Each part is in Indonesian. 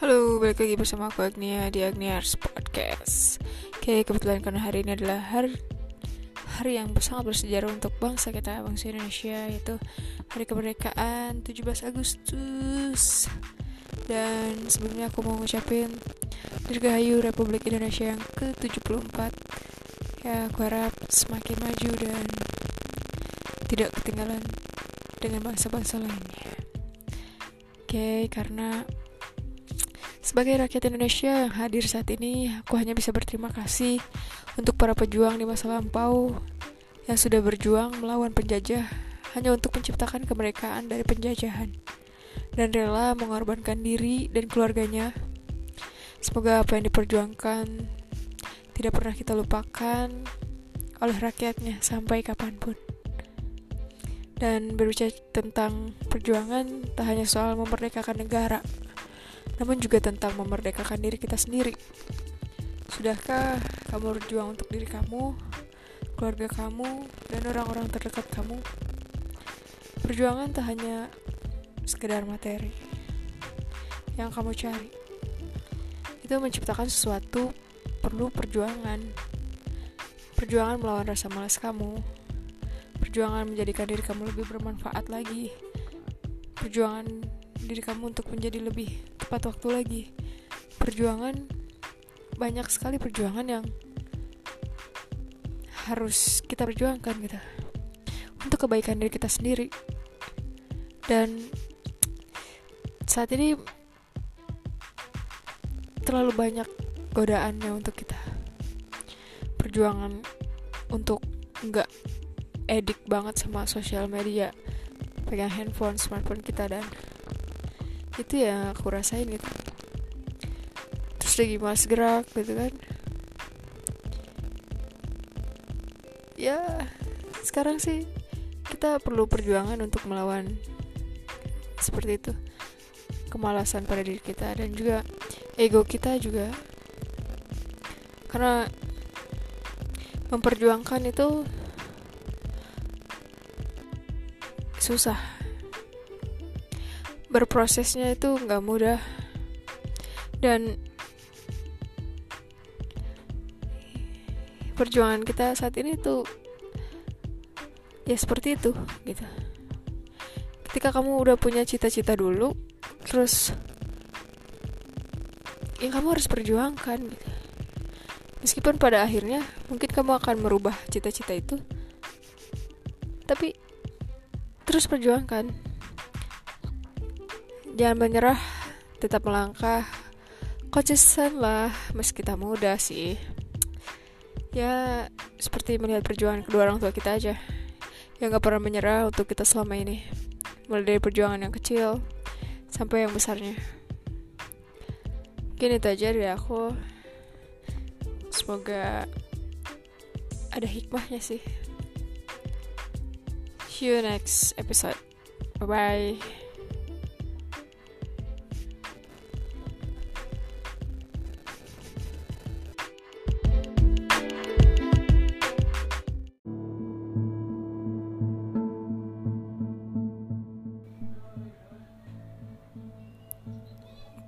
Halo, balik lagi bersama aku Agnia di Agniars Podcast. Oke, kebetulan karena hari ini adalah hari hari yang sangat bersejarah untuk bangsa kita, bangsa Indonesia, yaitu Hari Kemerdekaan 17 Agustus. Dan sebelumnya aku mau ngucapin Dirgahayu Republik Indonesia yang ke-74. Ya, aku harap semakin maju dan tidak ketinggalan dengan bangsa-bangsa lainnya. Oke, karena sebagai rakyat Indonesia yang hadir saat ini, aku hanya bisa berterima kasih untuk para pejuang di masa lampau yang sudah berjuang melawan penjajah hanya untuk menciptakan kemerdekaan dari penjajahan dan rela mengorbankan diri dan keluarganya. Semoga apa yang diperjuangkan tidak pernah kita lupakan oleh rakyatnya sampai kapan pun. Dan berbicara tentang perjuangan tak hanya soal memerdekakan negara, namun juga tentang memerdekakan diri kita sendiri. Sudahkah kamu berjuang untuk diri kamu, keluarga kamu, dan orang-orang terdekat kamu? Perjuangan tak hanya sekedar materi yang kamu cari. Itu menciptakan sesuatu perlu perjuangan. Perjuangan melawan rasa malas kamu. Perjuangan menjadikan diri kamu lebih bermanfaat lagi. Perjuangan diri kamu untuk menjadi lebih tepat waktu lagi. Perjuangan banyak sekali perjuangan yang harus kita perjuangkan gitu. Untuk kebaikan diri kita sendiri. Dan saat ini terlalu banyak godaannya untuk kita. Perjuangan untuk nggak edik banget sama sosial media. Pegang handphone smartphone kita dan itu ya aku rasain gitu. Terus lagi mas gerak gitu kan. Ya sekarang sih kita perlu perjuangan untuk melawan seperti itu. Kemalasan pada diri kita dan juga ego kita juga. Karena memperjuangkan itu susah berprosesnya itu nggak mudah. Dan perjuangan kita saat ini tuh ya seperti itu gitu. Ketika kamu udah punya cita-cita dulu terus ya kamu harus perjuangkan gitu. Meskipun pada akhirnya mungkin kamu akan merubah cita-cita itu tapi terus perjuangkan jangan menyerah tetap melangkah. Konsisten lah meski kita muda sih. Ya seperti melihat perjuangan kedua orang tua kita aja yang gak pernah menyerah untuk kita selama ini. Mulai dari perjuangan yang kecil sampai yang besarnya. Mungkin itu aja dari aku. Semoga ada hikmahnya sih. See you next episode. Bye bye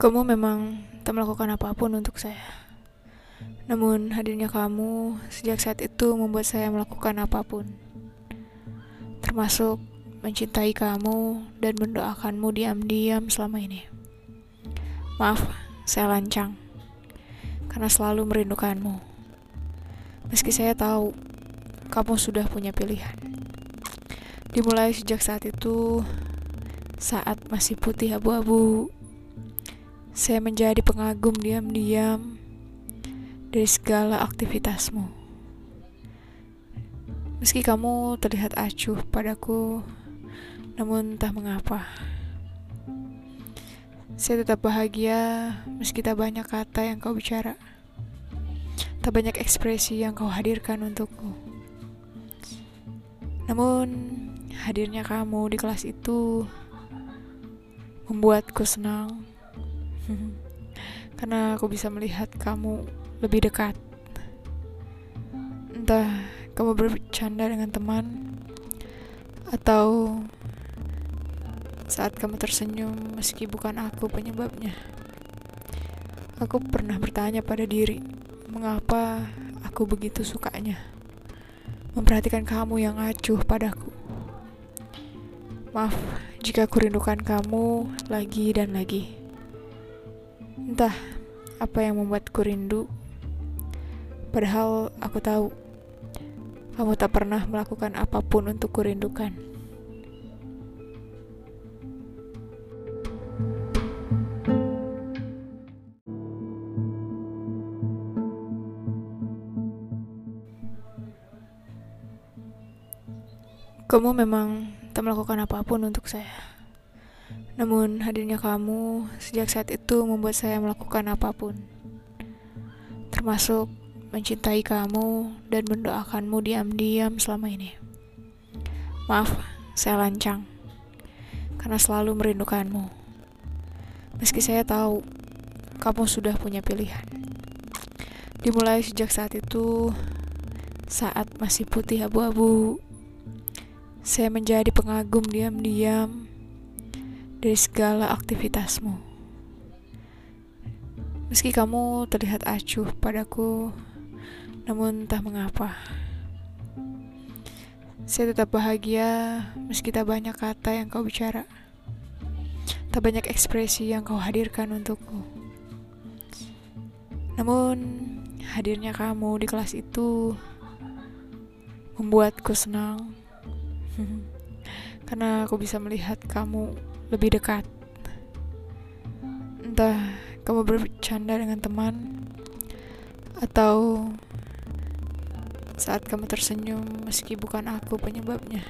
Kamu memang tak melakukan apa pun untuk saya. Namun hadirnya kamu sejak saat itu membuat saya melakukan apa pun. Termasuk mencintai kamu dan mendoakanmu diam-diam selama ini. Maaf, saya lancang. Karena selalu merindukanmu. Meski saya tahu kamu sudah punya pilihan. Dimulai sejak saat itu, saat masih putih abu-abu, saya menjadi pengagum diam-diam dari segala aktivitasmu. Meski kamu terlihat acuh padaku, namun entah mengapa. Saya tetap bahagia meski tak banyak kata yang kau bicara. Tak banyak ekspresi yang kau hadirkan untukku. Namun, hadirnya kamu di kelas itu membuatku senang karena aku bisa melihat kamu lebih dekat. Entah kamu bercanda dengan teman atau saat kamu tersenyum meski bukan aku penyebabnya. Aku pernah bertanya pada diri, mengapa aku begitu sukanya memperhatikan kamu yang acuh padaku. Maaf jika aku rindukan kamu lagi dan lagi. Entah apa yang membuatku rindu, padahal aku tahu kamu tak pernah melakukan apa pun untuk kurindukan. Kamu memang tak melakukan apa pun untuk saya. Namun hadirnya kamu sejak saat itu membuat saya melakukan apa pun. Termasuk mencintai kamu dan mendoakanmu diam-diam selama ini. Maaf, saya lancang. Karena selalu merindukanmu. Meski saya tahu kamu sudah punya pilihan. Dimulai sejak saat itu, saat masih putih abu-abu, saya menjadi pengagum diam-diam dari segala aktivitasmu. Meski kamu terlihat acuh padaku, namun entah mengapa. Saya tetap bahagia meski tak banyak kata yang kau bicara. Tak banyak ekspresi yang kau hadirkan untukku. Namun, hadirnya kamu di kelas itu membuatku senang karena aku bisa melihat kamu lebih dekat. Entah kamu bercanda dengan teman atau saat kamu tersenyum meski bukan aku penyebabnya.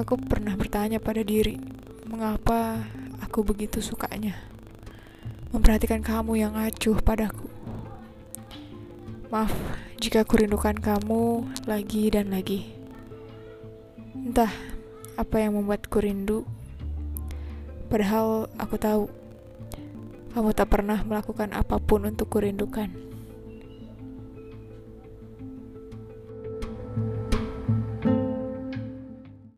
Aku pernah bertanya pada diri, mengapa aku begitu sukanya memperhatikan kamu yang acuh padaku. Maaf jika aku rindukan kamu lagi dan lagi. Entah apa yang membuatku rindu, padahal aku tahu kamu tak pernah melakukan apa pun untuk kurindukan.